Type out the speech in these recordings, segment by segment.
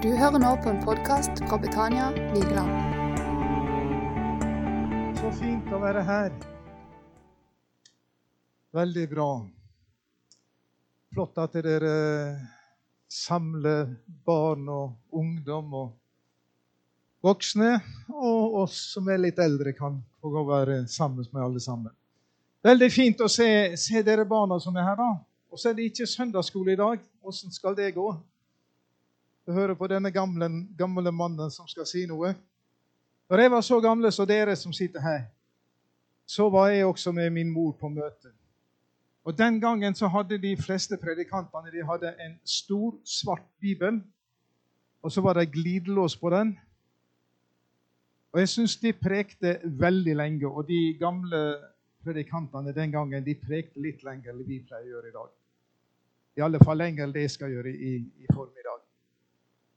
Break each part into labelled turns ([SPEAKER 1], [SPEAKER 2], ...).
[SPEAKER 1] Du hører nå på en podkast fra Betania Vigeland.
[SPEAKER 2] Så fint å være her. Veldig bra. Flott at dere samler barn og ungdom og voksne, og oss som er litt eldre, kan få være sammen med alle sammen. Veldig fint å se, se dere barna som er her, da. Og så er det ikke søndagsskole i dag. Åssen skal det gå? Du hører på denne gamle, gamle mannen som skal si noe. Når jeg var så gamle som dere som sitter her, så var jeg også med min mor på møte. Og Den gangen så hadde de fleste predikantene de hadde en stor, svart bibel. Og så var det glidelås på den. Og jeg syns de prekte veldig lenge. Og de gamle predikantene den gangen de prekte litt lenger enn vi pleier å gjøre i dag. I alle fall lenger enn det jeg skal gjøre i, i formiddag.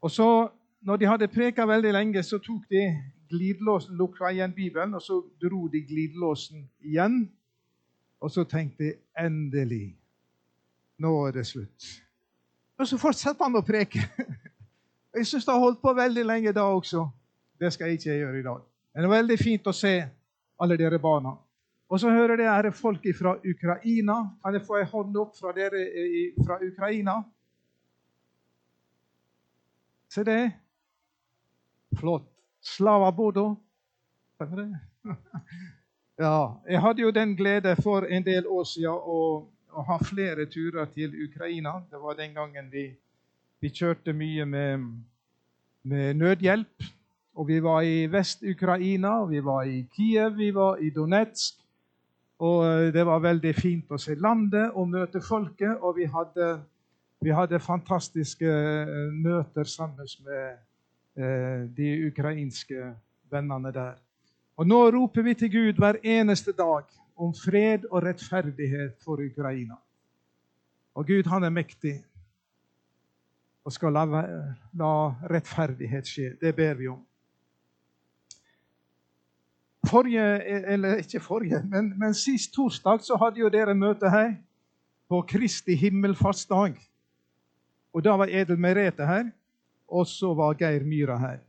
[SPEAKER 2] Og så, når de hadde preka veldig lenge, så tok de glidelåsen, lukka igjen Bibelen, og så dro de glidelåsen igjen. Og så tenkte jeg endelig Nå er det slutt. Og så fortsatte han å preke. Jeg syns det har holdt på veldig lenge da også. Det skal jeg ikke gjøre i dag. Men det er veldig fint å se alle dere barna. Og så hører dere folk fra Ukraina. Kan jeg få en hånd opp fra dere fra Ukraina? Se det. Flott. Slava Bodo. Ja, jeg hadde jo den glede for en del år siden å, å ha flere turer til Ukraina. Det var den gangen vi, vi kjørte mye med, med nødhjelp. Og vi var i Vest-Ukraina, vi var i Kiev, vi var i Donetsk. Og eh, det var veldig fint å se landet og møte folket. Og vi hadde, vi hadde fantastiske eh, møter sammen med eh, de ukrainske vennene der. Og nå roper vi til Gud hver eneste dag om fred og rettferdighet for Ukraina. Og Gud, han er mektig og skal la, la rettferdighet skje. Det ber vi om. Forrige, eller ikke forrige, men, men sist torsdag så hadde jo dere møte her på Kristi himmelfartsdag. Og da var Edel Merete her, og så var Geir Myra her.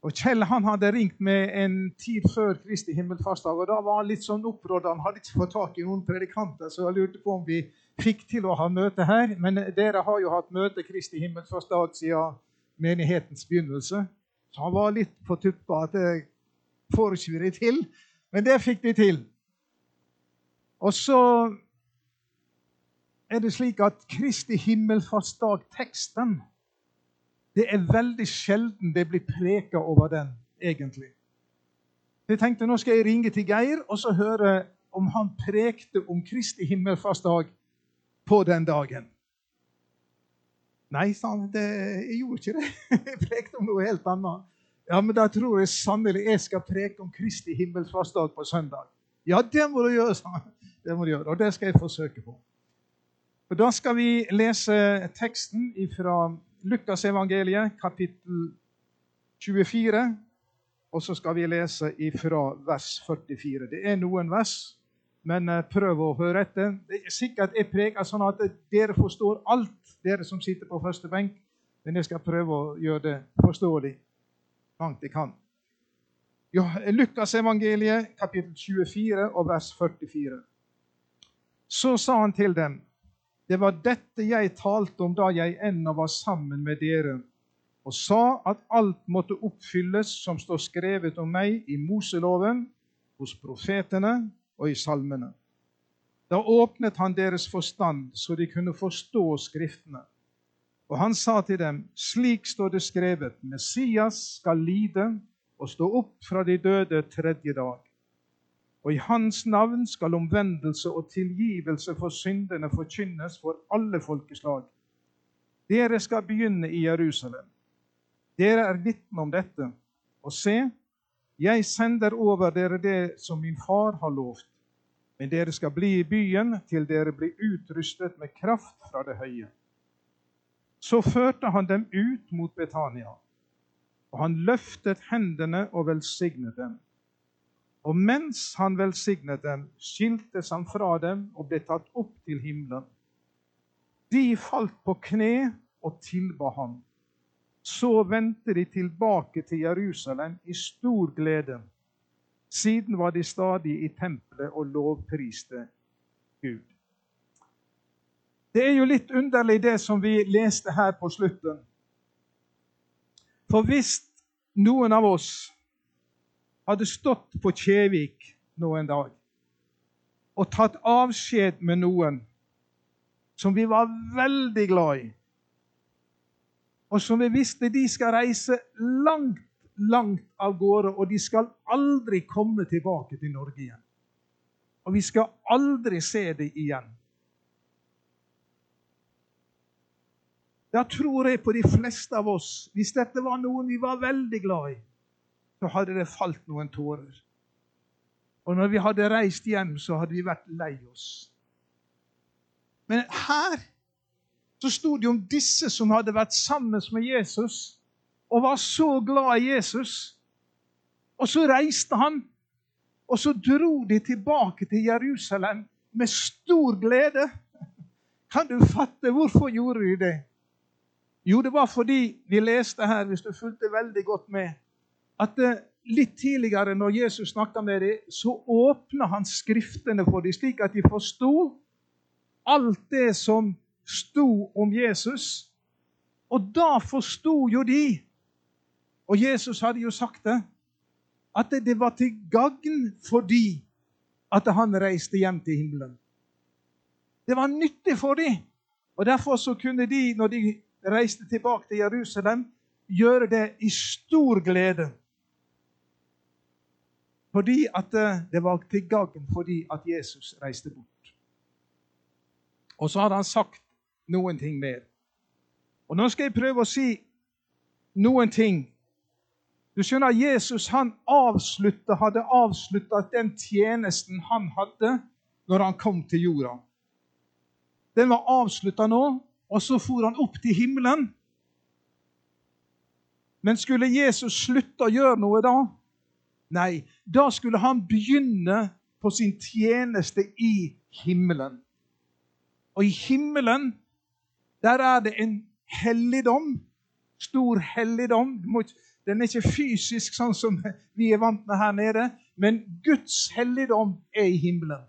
[SPEAKER 2] Og Kjell han hadde ringt med en tid før Kristi himmelfartsdag. og Da var han litt sånn opprådd. Han hadde ikke fått tak i noen predikanter, så jeg lurte på om vi fikk til å ha møte her. Men dere har jo hatt møte Kristi himmelfartsdag siden menighetens begynnelse. Så han var litt på tuppa at det får ikke vi det til. Men det fikk de til. Og så er det slik at Kristi himmelfartsdag, teksten det er veldig sjelden det blir preka over den, egentlig. Jeg tenkte nå skal jeg ringe til Geir og så høre om han prekte om Kristi himmelfartsdag på den dagen. Nei, sa han, det, jeg gjorde ikke det. Jeg prekte om noe helt annet. Ja, men da tror jeg sannelig jeg skal preke om Kristi himmelfartsdag på søndag. Ja, det må du gjøre, sa han. Det må du gjøre, Og det skal jeg forsøke på. Og Da skal vi lese teksten fra Lukasevangeliet, kapittel 24. Og så skal vi lese fra vers 44. Det er noen vers, men eh, prøv å høre etter. Det er sikkert jeg preker sånn at dere forstår alt, dere som sitter på første benk. Men jeg skal prøve å gjøre det forståelig langt jeg kan. Ja, Lukasevangeliet, kapittel 24 og vers 44. Så sa han til dem det var dette jeg talte om da jeg ennå var sammen med dere, og sa at alt måtte oppfylles som står skrevet om meg i Moseloven, hos profetene og i salmene. Da åpnet han deres forstand, så de kunne forstå Skriftene. Og han sa til dem, slik står det skrevet, Messias skal lide og stå opp fra de døde tredje dag. Og i hans navn skal omvendelse og tilgivelse for syndene forkynnes for alle folkeslag. Dere skal begynne i Jerusalem. Dere er vitne om dette. Og se, jeg sender over dere det som min far har lovt. Men dere skal bli i byen til dere blir utrustet med kraft fra det høye. Så førte han dem ut mot Betania, og han løftet hendene og velsignet dem. Og mens han velsignet dem, skiltes han fra dem og ble tatt opp til himmelen. De falt på kne og tilba ham Så vendte de tilbake til Jerusalem i stor glede. Siden var de stadig i tempelet og lovpriste Gud. Det er jo litt underlig, det som vi leste her på slutten. For hvis noen av oss hadde stått på Kjevik nå en dag og tatt avskjed med noen som vi var veldig glad i, og som vi visste de skal reise langt, langt av gårde, og de skal aldri komme tilbake til Norge igjen. Og vi skal aldri se dem igjen. Da tror jeg på de fleste av oss, hvis dette var noen vi var veldig glad i, så hadde det falt noen tårer. Og når vi hadde reist hjem, så hadde vi vært lei oss. Men her så sto det om disse som hadde vært sammen med Jesus og var så glad i Jesus. Og så reiste han, og så dro de tilbake til Jerusalem med stor glede. Kan du fatte hvorfor gjorde de det? Jo, det var fordi vi leste her, hvis du fulgte veldig godt med, at eh, litt tidligere, når Jesus snakka med dem, så åpna han Skriftene for dem, slik at de forsto alt det som sto om Jesus. Og da forsto jo de, og Jesus hadde jo sagt det, at det var til gagn for de at han reiste hjem til himmelen. Det var nyttig for dem. Og Derfor så kunne de, når de reiste tilbake til Jerusalem, gjøre det i stor glede. Fordi at det var til gagn fordi at Jesus reiste bort. Og så hadde han sagt noen ting mer. Og Nå skal jeg prøve å si noen ting. Du skjønner, Jesus han avslutta, hadde avslutta den tjenesten han hadde når han kom til jorda. Den var avslutta nå, og så for han opp til himmelen. Men skulle Jesus slutte å gjøre noe da? Nei, da skulle han begynne på sin tjeneste i himmelen. Og i himmelen der er det en helligdom. Stor helligdom. Den er ikke fysisk sånn som vi er vant med her nede, men Guds helligdom er i himmelen.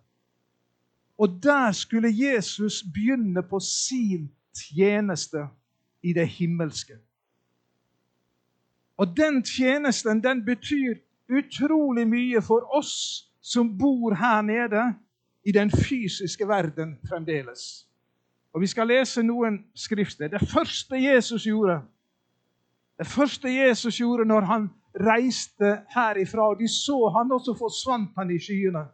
[SPEAKER 2] Og der skulle Jesus begynne på sin tjeneste i det himmelske. Og den tjenesten den betyr utrolig mye for oss som bor her nede i den fysiske verden fremdeles. Og Vi skal lese noen skrifter. Det første Jesus gjorde, det første Jesus gjorde når han reiste herifra, og de så han, og så forsvant han i skyene.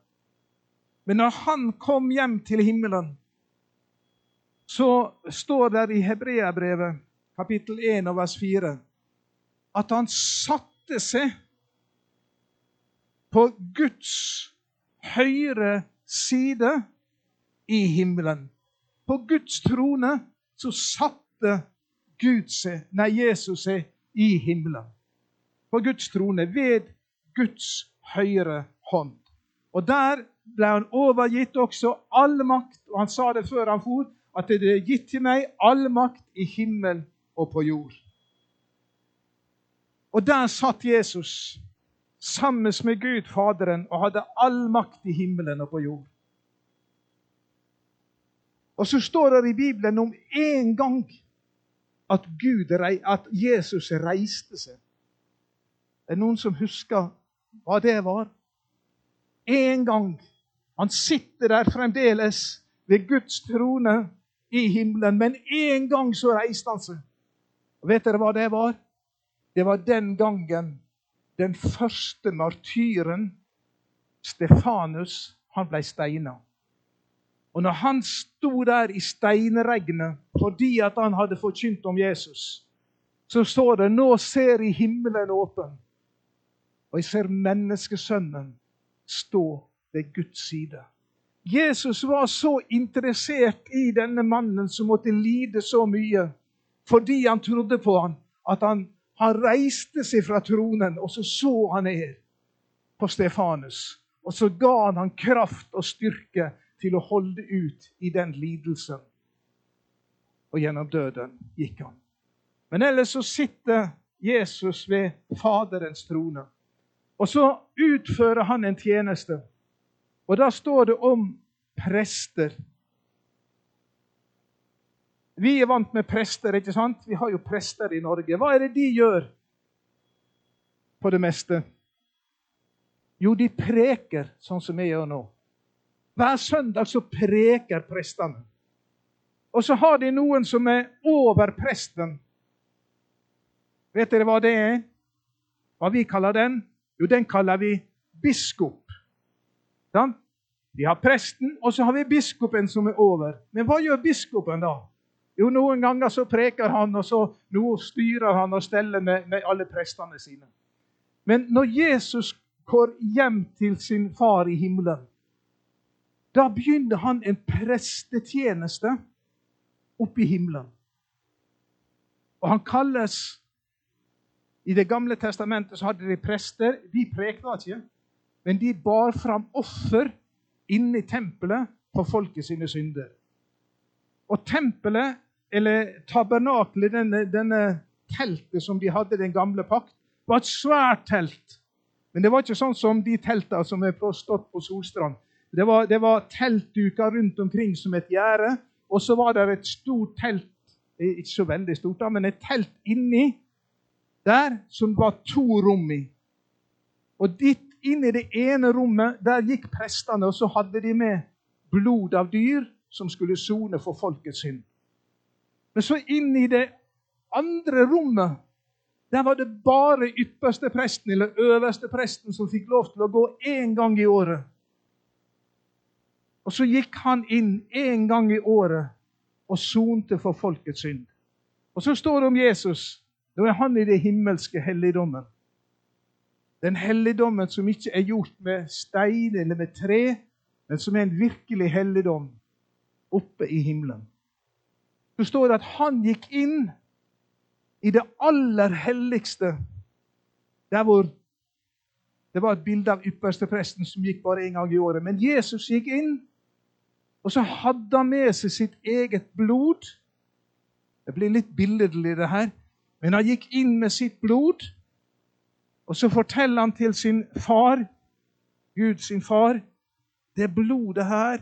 [SPEAKER 2] Men når han kom hjem til himmelen, så står det i Hebreabrevet, kapittel 1 og vers 4, at han satte seg på Guds høyre side i himmelen. På Guds trone så satte Gud seg, nei, Jesus seg i himmelen. På Guds trone, ved Guds høyre hånd. Og der ble han overgitt også all makt, og han sa det før han for, at det er gitt til meg all makt i himmel og på jord. Og der satt Jesus sammen med Gud Faderen og hadde all makt i himmelen og på jord. Og så står det i Bibelen om en gang at, Gud, at Jesus reiste seg. Er det noen som husker hva det var? En gang. Han sitter der fremdeles ved Guds trone i himmelen, men en gang så reiste han seg. Og Vet dere hva det var? Det var den gangen den første martyren, Stefanus, han ble steina. Og når han sto der i steinregnet fordi at han hadde forkynt om Jesus, så står det nå ser jeg himmelen åpen, og jeg ser menneskesønnen stå ved Guds side. Jesus var så interessert i denne mannen som måtte lide så mye fordi han trodde på ham, at han, han reiste seg fra tronen, og så så han ned på Stefanus. Og så ga han han kraft og styrke til å holde ut i den lidelsen. Og gjennom døden gikk han. Men ellers så sitter Jesus ved Faderens trone. Og så utfører han en tjeneste. Og da står det om prester. Vi er vant med prester, ikke sant? Vi har jo prester i Norge. Hva er det de gjør på det meste? Jo, de preker, sånn som vi gjør nå. Hver søndag så preker prestene. Og så har de noen som er over presten. Vet dere hva det er? Hva vi kaller den? Jo, den kaller vi biskop. Sånn? Vi har presten, og så har vi biskopen som er over. Men hva gjør biskopen da? Jo, noen ganger så preker han, og så nå styrer han og steller med, med alle prestene sine. Men når Jesus går hjem til sin far i himmelen, da begynner han en prestetjeneste oppe i himmelen. Og han kalles I Det gamle testamentet så hadde de prester. De prekte ikke, men de bar fram offer inne i tempelet for folket sine synder. Og tempelet eller tabernaklet, denne, denne teltet som de hadde i den gamle pakt, var et svært telt. Men det var ikke sånn som de teltene som er stått på Solstrand. Det var, det var teltduker rundt omkring som et gjerde, og så var det et stort telt eh, ikke så veldig stort, men et telt inni der som var to rom i. Og ditt inni det ene rommet der gikk prestene, og så hadde de med blod av dyr som skulle sone for folkets synd. Men så inn i det andre rommet, der var det bare ypperste presten eller øverste presten som fikk lov til å gå én gang i året. Og så gikk han inn én gang i året og sonte for folkets synd. Og så står det om Jesus. Da er han i det himmelske helligdommen. Den helligdommen som ikke er gjort med stein eller med tre, men som er en virkelig helligdom oppe i himmelen så står det at han gikk inn i det aller helligste, der hvor det var et bilde av ypperstepresten som gikk bare én gang i året. Men Jesus gikk inn, og så hadde han med seg sitt eget blod. Det blir litt billedlig, det her. Men han gikk inn med sitt blod, og så forteller han til sin far, Gud sin far, det blodet her,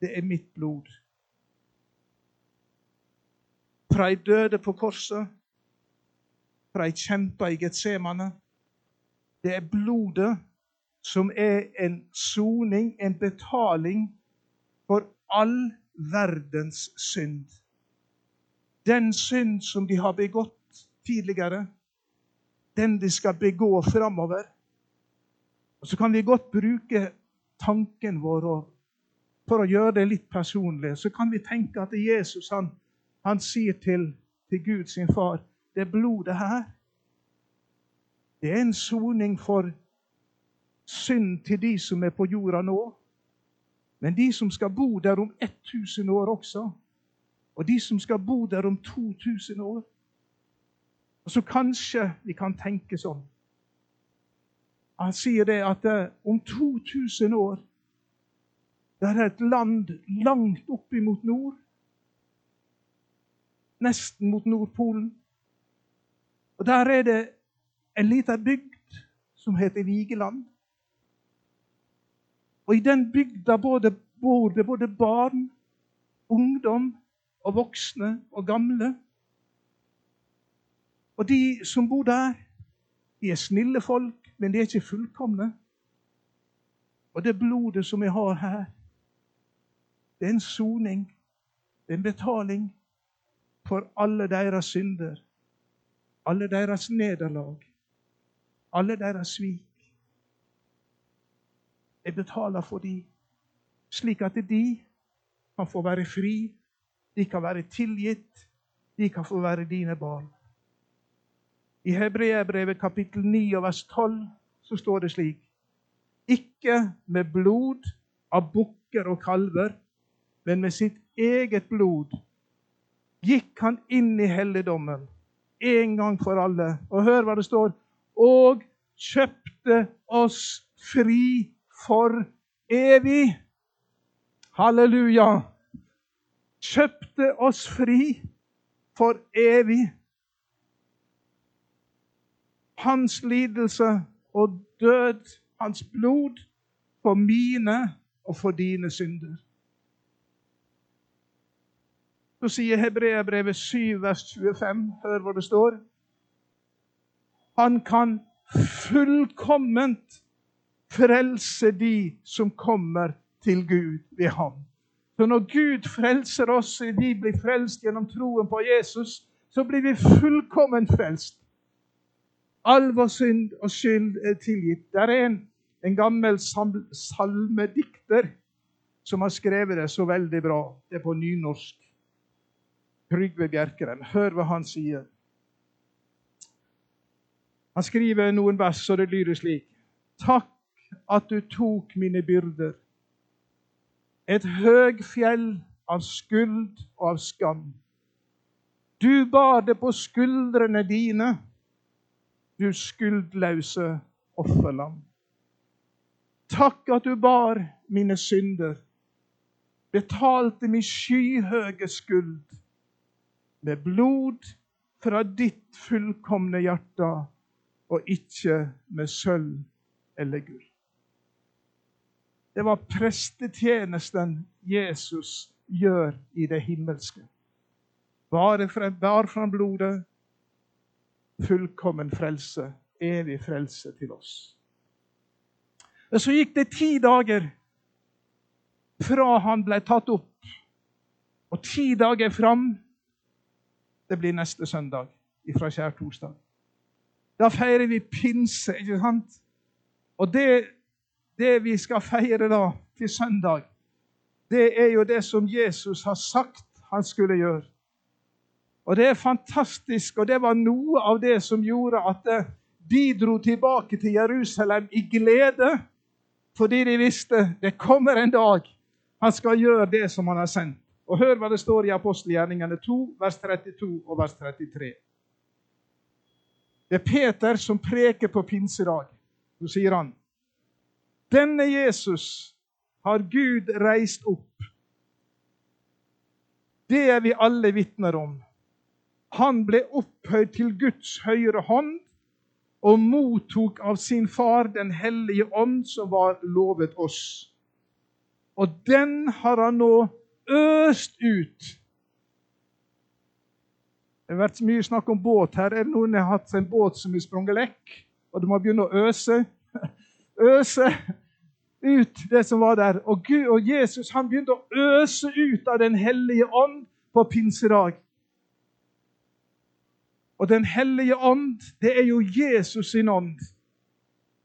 [SPEAKER 2] det er mitt blod fra ei døde på korset, fra ei kjempa i Getsemane. Det er blodet som er en soning, en betaling for all verdens synd. Den synd som de har begått tidligere, den de skal begå framover. Og Så kan vi godt bruke tanken vår for å gjøre det litt personlig. Så kan vi tenke at Jesus han, han sier til, til Gud sin far det blodet her det er en soning for synd til de som er på jorda nå. Men de som skal bo der om 1000 år også. Og de som skal bo der om 2000 år. Og så kanskje vi kan tenke sånn. Han sier det at eh, om 2000 år det er et land langt opp imot nord nesten mot Nordpolen. Og Der er det en lita bygd som heter Vigeland. Og i den bygda bor det både barn, ungdom og voksne og gamle. Og de som bor der, de er snille folk, men de er ikke fullkomne. Og det blodet som vi har her, det er en soning, det er en betaling for alle deres synder, alle deres nederlag, alle deres svik. Jeg betaler for dem, slik at de kan få være fri, de kan være tilgitt, de kan få være dine barn. I Hebreabrevet kapittel 9 og vers 12 så står det slik Ikke med blod av bukker og kalver, men med sitt eget blod gikk han inn i helligdommen en gang for alle. Og hør hva det står. Og kjøpte oss fri for evig. Halleluja. Kjøpte oss fri for evig. hans lidelse og død, hans blod, for mine og for dine synder. Så sier Hebreabrevet 7, vers 25, hør hvor det står. Han kan fullkomment frelse de som kommer til Gud ved ham. Så når Gud frelser oss, og vi blir frelst gjennom troen på Jesus, så blir vi fullkomment frelst. All vår synd og skyld er tilgitt. Det er en, en gammel salmedikter som har skrevet det så veldig bra. Det er på nynorsk. Trygve Bjerkeren. Hør hva han sier. Han skriver noen vers, og det lyder slik. Takk at du tok mine byrder. Et høgfjell av skuld og av skam. Du bar det på skuldrene dine, du skuldløse offerlam. Takk at du bar mine synder, betalte min skyhøge skuld med blod fra ditt fullkomne hjerte, og ikke med sølv eller gull. Det var prestetjenesten Jesus gjør i det himmelske. Bare bar fram blodet, fullkommen frelse, evig frelse til oss. Og Så gikk det ti dager fra han ble tatt opp, og ti dager fram Det blir neste søndag fra skjærtorsdag. Da feirer vi pinse, ikke sant? Og det, det vi skal feire da til søndag, det er jo det som Jesus har sagt han skulle gjøre. Og det er fantastisk, og det var noe av det som gjorde at de dro tilbake til Jerusalem i glede, fordi de visste det kommer en dag han skal gjøre det som han har sendt. Og Hør hva det står i apostelgjerningene 2, vers 32 og vers 33. Det er Peter som preker på pinsedag. Så sier han denne Jesus har Gud reist opp. Det er vi alle vitner om. Han ble opphøyd til Guds høyre hånd og mottok av sin far Den hellige ånd, som var lovet oss. Og den har han nå øst ut det har vært mye snakk om båt her. Er det noen som har hatt en båt som har sprunget lekk, og du må begynne å øse? Øse ut det som var der. Og, Gud, og Jesus han begynte å øse ut av Den hellige ånd på pinsedag. Og Den hellige ånd, det er jo Jesus sin ånd.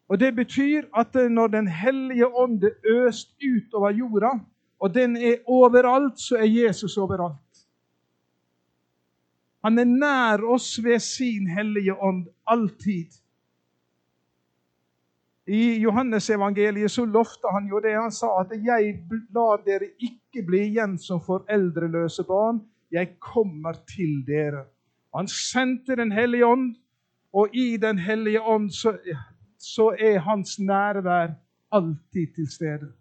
[SPEAKER 2] Og Det betyr at når Den hellige ånd er øst ut over jorda, og den er overalt, så er Jesus overalt. Han er nær oss ved sin hellige ånd alltid. I Johannesevangeliet så lovte han jo det. Han sa at 'jeg lar dere ikke bli igjen som foreldreløse barn'. 'Jeg kommer til dere'. Han sendte Den hellige ånd, og i Den hellige ånd så, så er hans nærvær alltid til stede.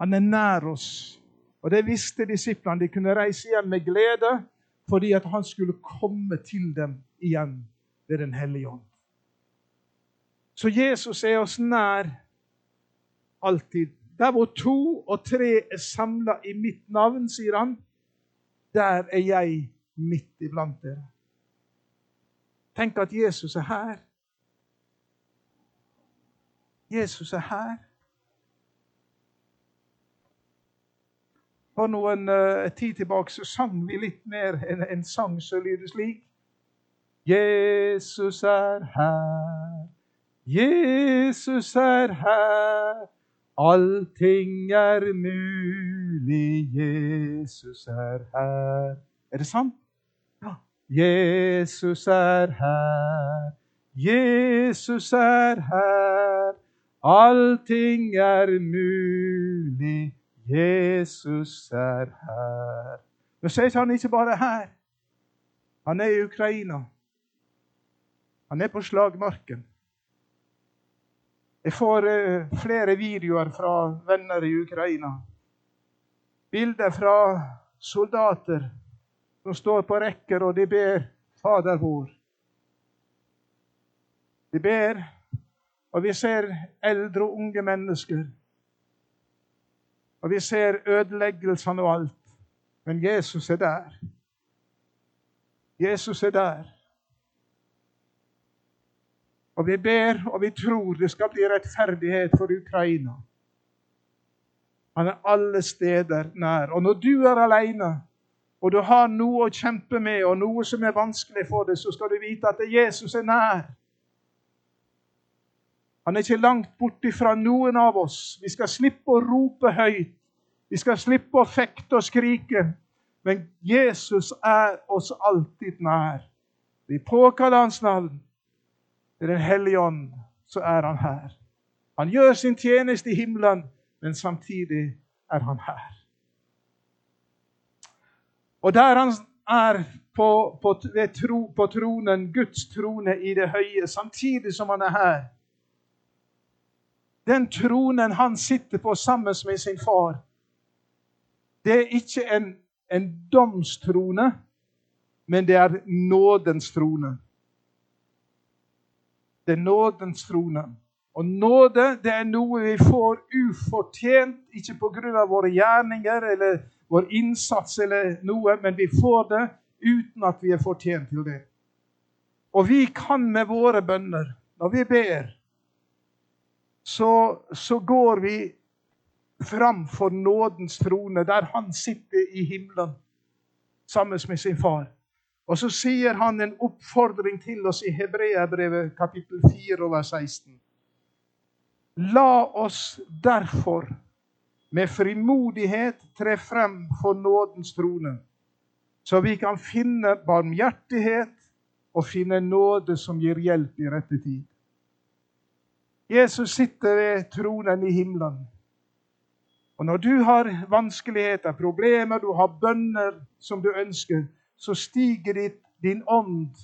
[SPEAKER 2] Han er nær oss. Og det visste disiplene. De kunne reise hjem med glede fordi at han skulle komme til dem igjen ved Den hellige ånd. Så Jesus er oss nær alltid. Der hvor to og tre er samla i mitt navn, sier han, der er jeg midt iblant dere. Tenk at Jesus er her. Jesus er her. For noen uh, tid tilbake så sang vi litt mer enn en sang som lyder slik. Jesus er her, Jesus er her. Allting er mulig, Jesus er her. Er det sant? Ja. Jesus er her, Jesus er her. Allting er mulig, Jesus er her. Nå så er han ikke bare her. Han er i Ukraina. Han er på slagmarken. Jeg får uh, flere videoer fra venner i Ukraina. Bilder fra soldater som står på rekker, og de ber Fader vår. De ber, og vi ser eldre og unge mennesker. Og vi ser ødeleggelsene og alt. Men Jesus er der. Jesus er der. Og vi ber og vi tror det skal bli rettferdighet for Ukraina. Han er alle steder nær. Og når du er alene, og du har noe å kjempe med, og noe som er vanskelig for deg, så skal du vite at Jesus er nær. Han er ikke langt borte fra noen av oss. Vi skal slippe å rope høyt. Vi skal slippe å fekte og skrike. Men Jesus er oss alltid nær. Vi påkaller Hans navn. Ved Den hellige ånd så er han her. Han gjør sin tjeneste i himmelen, men samtidig er han her. Og der han er på, på, tro, på tronen, Guds trone i det høye, samtidig som han er her Den tronen han sitter på sammen med sin far, det er ikke en, en domstrone, men det er nådens trone. Det er nådens trone. Og nåde det er noe vi får ufortjent, ikke pga. våre gjerninger eller vår innsats eller noe, men vi får det uten at vi er fortjent til det. Og vi kan med våre bønner, når vi ber, så, så går vi framfor nådens trone, der han sitter i himmelen sammen med sin far. Og så sier han en oppfordring til oss i Hebreabrevet kapittel 4 over 16. La oss derfor med frimodighet tre frem for nådens trone, så vi kan finne barmhjertighet og finne nåde som gir hjelp i rette tid. Jesus sitter ved tronen i himmelen. Og når du har vanskeligheter, problemer, du har bønner som du ønsker, så stiger ditt, din ånd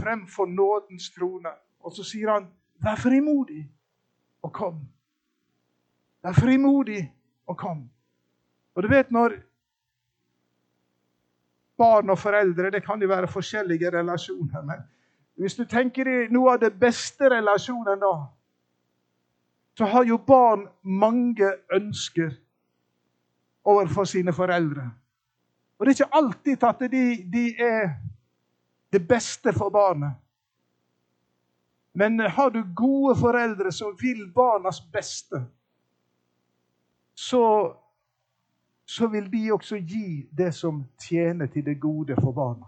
[SPEAKER 2] fremfor nådens trone. Og så sier han, 'Vær frimodig og kom'. Vær frimodig og kom. Og du vet når barn og foreldre Det kan jo være forskjellige relasjoner. Men hvis du tenker i noe av det beste relasjonen da, så har jo barn mange ønsker overfor sine foreldre. Og det er ikke alltid at de, de er det beste for barnet. Men har du gode foreldre som vil barnas beste, så, så vil de også gi det som tjener til det gode for barna.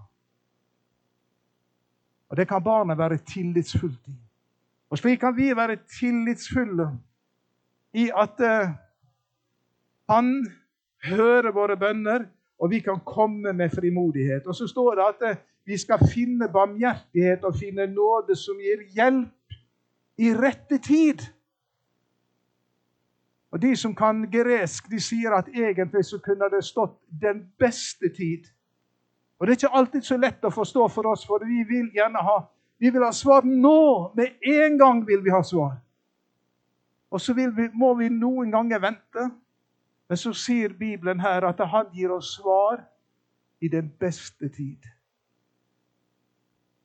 [SPEAKER 2] Og det kan barnet være tillitsfullt i. Og slik kan vi være tillitsfulle i at uh, han hører våre bønner og vi kan komme med frimodighet. Og så står det at eh, vi skal finne barmhjertighet og finne nåde som gir hjelp i rette tid. Og De som kan gresk, de sier at egentlig så kunne det stått 'den beste tid'. Og Det er ikke alltid så lett å forstå for oss, for vi vil gjerne ha vi vil ha svar nå. Med en gang vil vi ha svar. Og så vi, må vi noen ganger vente. Men så sier Bibelen her at han gir oss svar i den beste tid.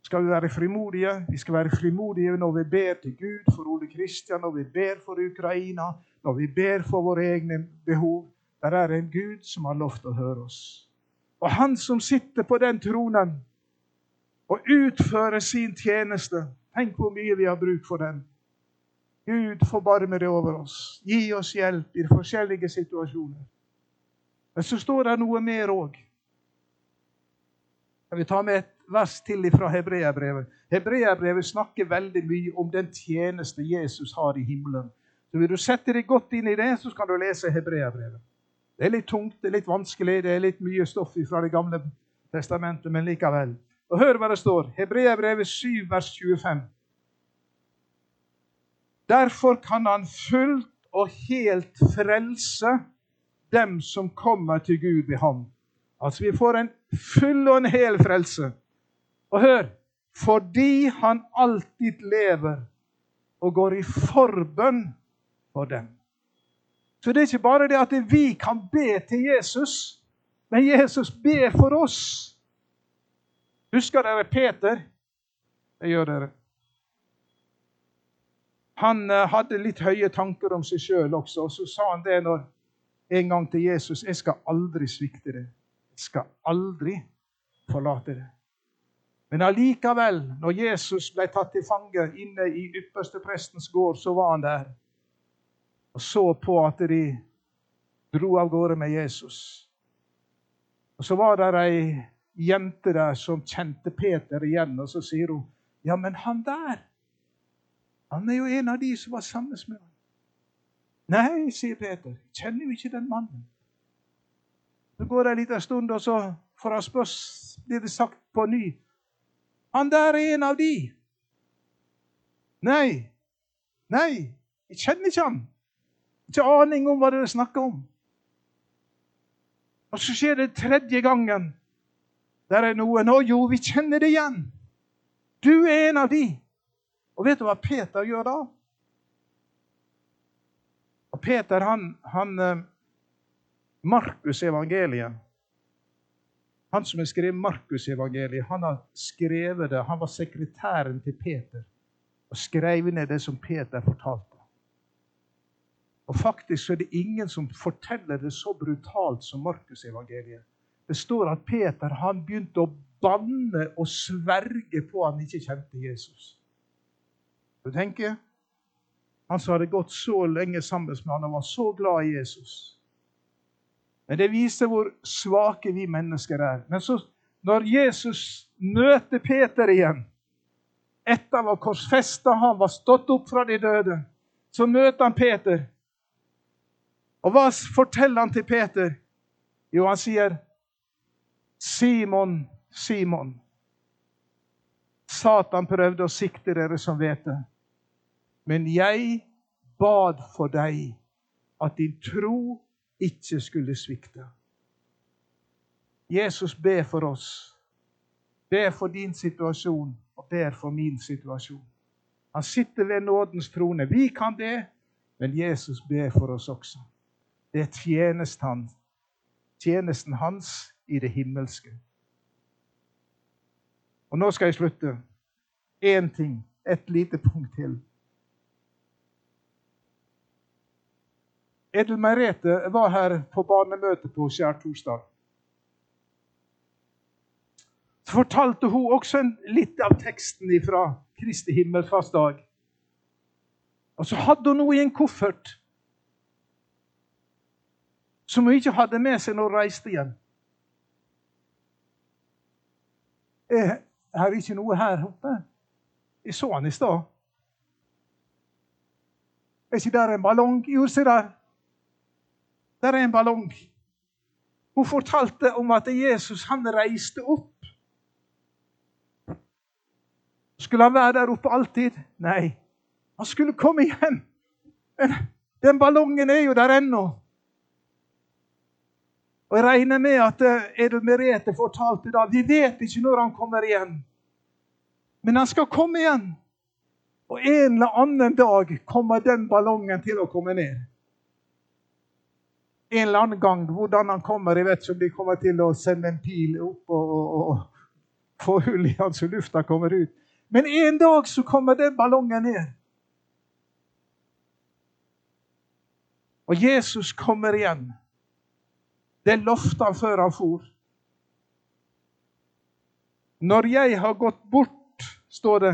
[SPEAKER 2] Skal vi være frimodige? Vi skal være frimodige når vi ber til Gud for Ole Kristian, når vi ber for Ukraina, når vi ber for våre egne behov. Der er en Gud som har lovt å høre oss. Og han som sitter på den tronen og utføre sin tjeneste Tenk hvor mye vi har bruk for den. Gud, forbarme deg over oss. Gi oss hjelp i forskjellige situasjoner. Men så står det noe mer òg. Jeg vil ta med et vers til fra Hebreabrevet. Hebreabrevet snakker veldig mye om den tjeneste Jesus har i himmelen. Så Vil du sette deg godt inn i det, så skal du lese Hebreabrevet. Det er litt tungt, det er litt vanskelig, det er litt mye stoff fra Det gamle testamentet, men likevel. Og Hør hva det står. Hebreabrevet 7, vers 25. Derfor kan han fullt og helt frelse dem som kommer til Gud ved ham. Altså, vi får en full og en hel frelse. Og hør fordi han alltid lever og går i forbønn for dem. Så det er ikke bare det at vi kan be til Jesus, men Jesus ber for oss. Husker dere Peter? Det gjør dere. Han eh, hadde litt høye tanker om seg sjøl også, og så sa han det når, en gang til Jesus 'Jeg skal aldri svikte deg. Jeg skal aldri forlate deg.' Men allikevel, når Jesus ble tatt til fange inne i ypperste prestens gård, så var han der og så på at de dro av gårde med Jesus. Og Så var det ei jente der som kjente Peter igjen, og så sier hun, 'Ja, men han der, han er jo en av de som var sammen med ham.' 'Nei', sier Peter, 'jeg kjenner jo ikke den mannen.' Så går det en liten stund, og så får han spørs, blir det sagt på ny. 'Han der er en av de.' 'Nei, nei, jeg kjenner ikke han.' Ikke aning om hva dere snakker om. Og så skjer det tredje gangen. Der er noen Å jo, vi kjenner det igjen. Du er en av de. Og vet du hva Peter gjør da? Og Peter, han, han Markusevangeliet Markus evangeliet Han som har skrevet Markus evangeliet, han har skrevet det. Han var sekretæren til Peter og skrev ned det som Peter fortalte. Og faktisk er det ingen som forteller det så brutalt som Markusevangeliet. Det står at Peter han begynte å banne og sverge på at han ikke kjente Jesus. Du tenker, Han som hadde gått så lenge sammen med han og var så glad i Jesus. Men Det viser hvor svake vi mennesker er. Men så, når Jesus møter Peter igjen, etter å ha korsfesta han var stått opp fra de døde, så møter han Peter. Og hva forteller han til Peter? Jo, han sier, 'Simon, Simon.' Satan prøvde å sikte dere som vet det. Men jeg bad for deg at din tro ikke skulle svikte. Jesus ber for oss. Ber for din situasjon og ber for min situasjon. Han sitter ved nådens trone. Vi kan be, men Jesus ber for oss også. Det er tjenesten, hans i det himmelske. Og nå skal jeg slutte. Én ting, et lite punkt til. Edel Merete var her på barnemøtet på skjærtorsdag. Så fortalte hun også litt av teksten fra Kristi himmelfartsdag. Og så hadde hun noe i en koffert som hun ikke hadde med seg når hun reiste hjem. Er her ikke noe her oppe? Jeg så han i stad. Er ikke der en ballong? Jo, se der. Der er en ballong. Hun fortalte om at Jesus han reiste opp. Skulle han være der oppe alltid? Nei. Han skulle komme igjen. Men den ballongen er jo der ennå. Og Jeg regner med at eh, Edel Merete fortalte da vi vet ikke når han kommer igjen. Men han skal komme igjen. Og en eller annen dag kommer den ballongen til å komme ned. En eller annen gang. Hvordan han kommer, jeg vet ikke om de kommer til å sende en pil opp og, og, og få hull i han så lufta kommer ut. Men en dag så kommer den ballongen ned. Og Jesus kommer igjen. Det lovte han før han for. Når jeg har gått bort, står det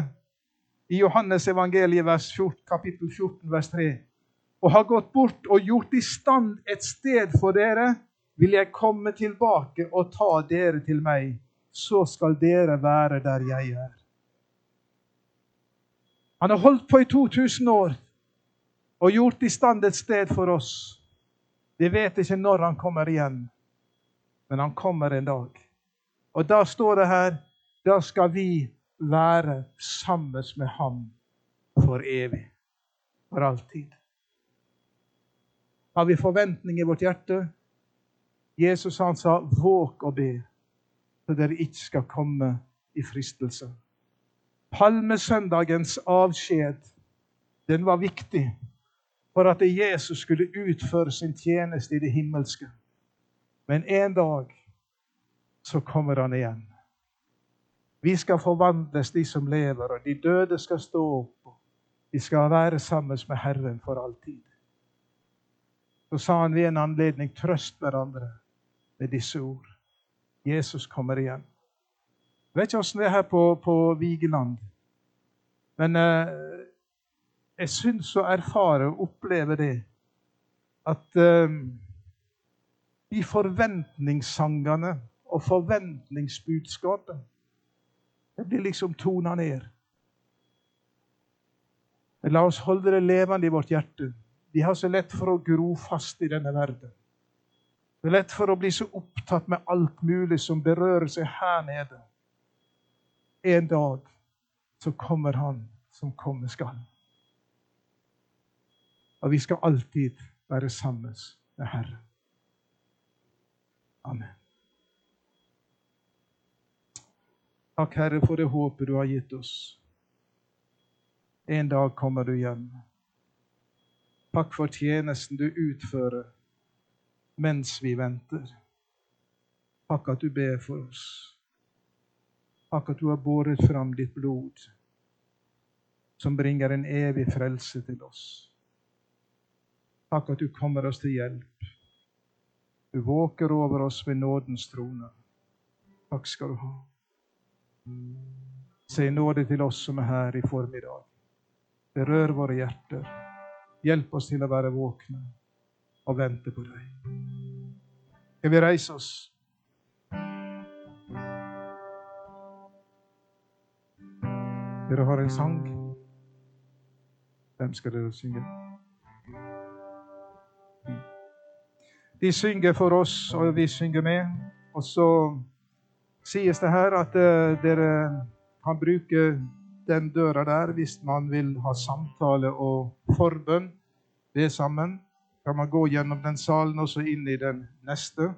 [SPEAKER 2] i Johannes evangeliet vers 14, kapittel 14, vers 3, og har gått bort og gjort i stand et sted for dere, vil jeg komme tilbake og ta dere til meg. Så skal dere være der jeg er. Han har holdt på i 2000 år og gjort i stand et sted for oss. Vi vet ikke når han kommer igjen, men han kommer en dag. Og da står det her da skal vi være sammen med ham for evig. For alltid. Har vi forventning i vårt hjerte? Jesus han sa, 'Våg og be, så dere ikke skal komme i fristelse'. Palmesøndagens avskjed, den var viktig for at Jesus skulle utføre sin tjeneste i det himmelske. Men en dag så kommer han igjen. Vi skal forvandles, de som lever, og de døde skal stå opp. Vi skal være sammen med Herren for alltid. Så sa han ved en anledning trøst hverandre med disse ord. Jesus kommer igjen. Jeg vet ikke åssen det er her på, på Vigeland, men eh, jeg syns å erfare og oppleve det at eh, de forventningssangene og forventningsbudskapet det blir liksom tona ned. La oss holde det levende i vårt hjerte. Vi har så lett for å gro fast i denne verden. Det er lett for å bli så opptatt med alt mulig som berører seg her nede. En dag så kommer Han som komme skal. Og vi skal alltid være sammen med Herren. Amen. Takk, Herre, for det håpet du har gitt oss. En dag kommer du hjem. Takk for tjenesten du utfører mens vi venter. Takk at du ber for oss. Takk at du har båret fram ditt blod, som bringer en evig frelse til oss. Takk at du kommer oss til hjelp. Du våker over oss ved nådens trone. Takk skal du ha. Se nåde til oss som er her i formiddag. Berør våre hjerter. Hjelp oss til å være våkne og vente på deg. Skal vi reise oss? Dere har en sang. Hvem skal dere synge? De synger for oss, og vi synger med. Og så sies det her at uh, dere kan bruke den døra der hvis man vil ha samtale og forbønn. Det sammen. Kan man gå gjennom den salen og så inn i den neste.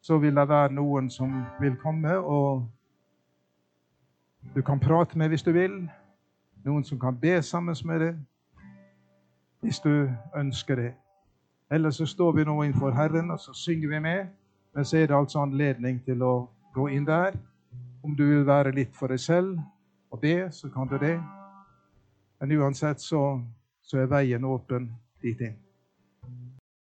[SPEAKER 2] Så vil det være noen som vil komme, og du kan prate med hvis du vil. Noen som kan be sammen med deg hvis du ønsker det. Eller så står vi nå innenfor Herren, og så synger vi med. Men så er det altså anledning til å gå inn der. Om du vil være litt for deg selv og be, så kan du det. Men uansett så, så er veien åpen dit inn.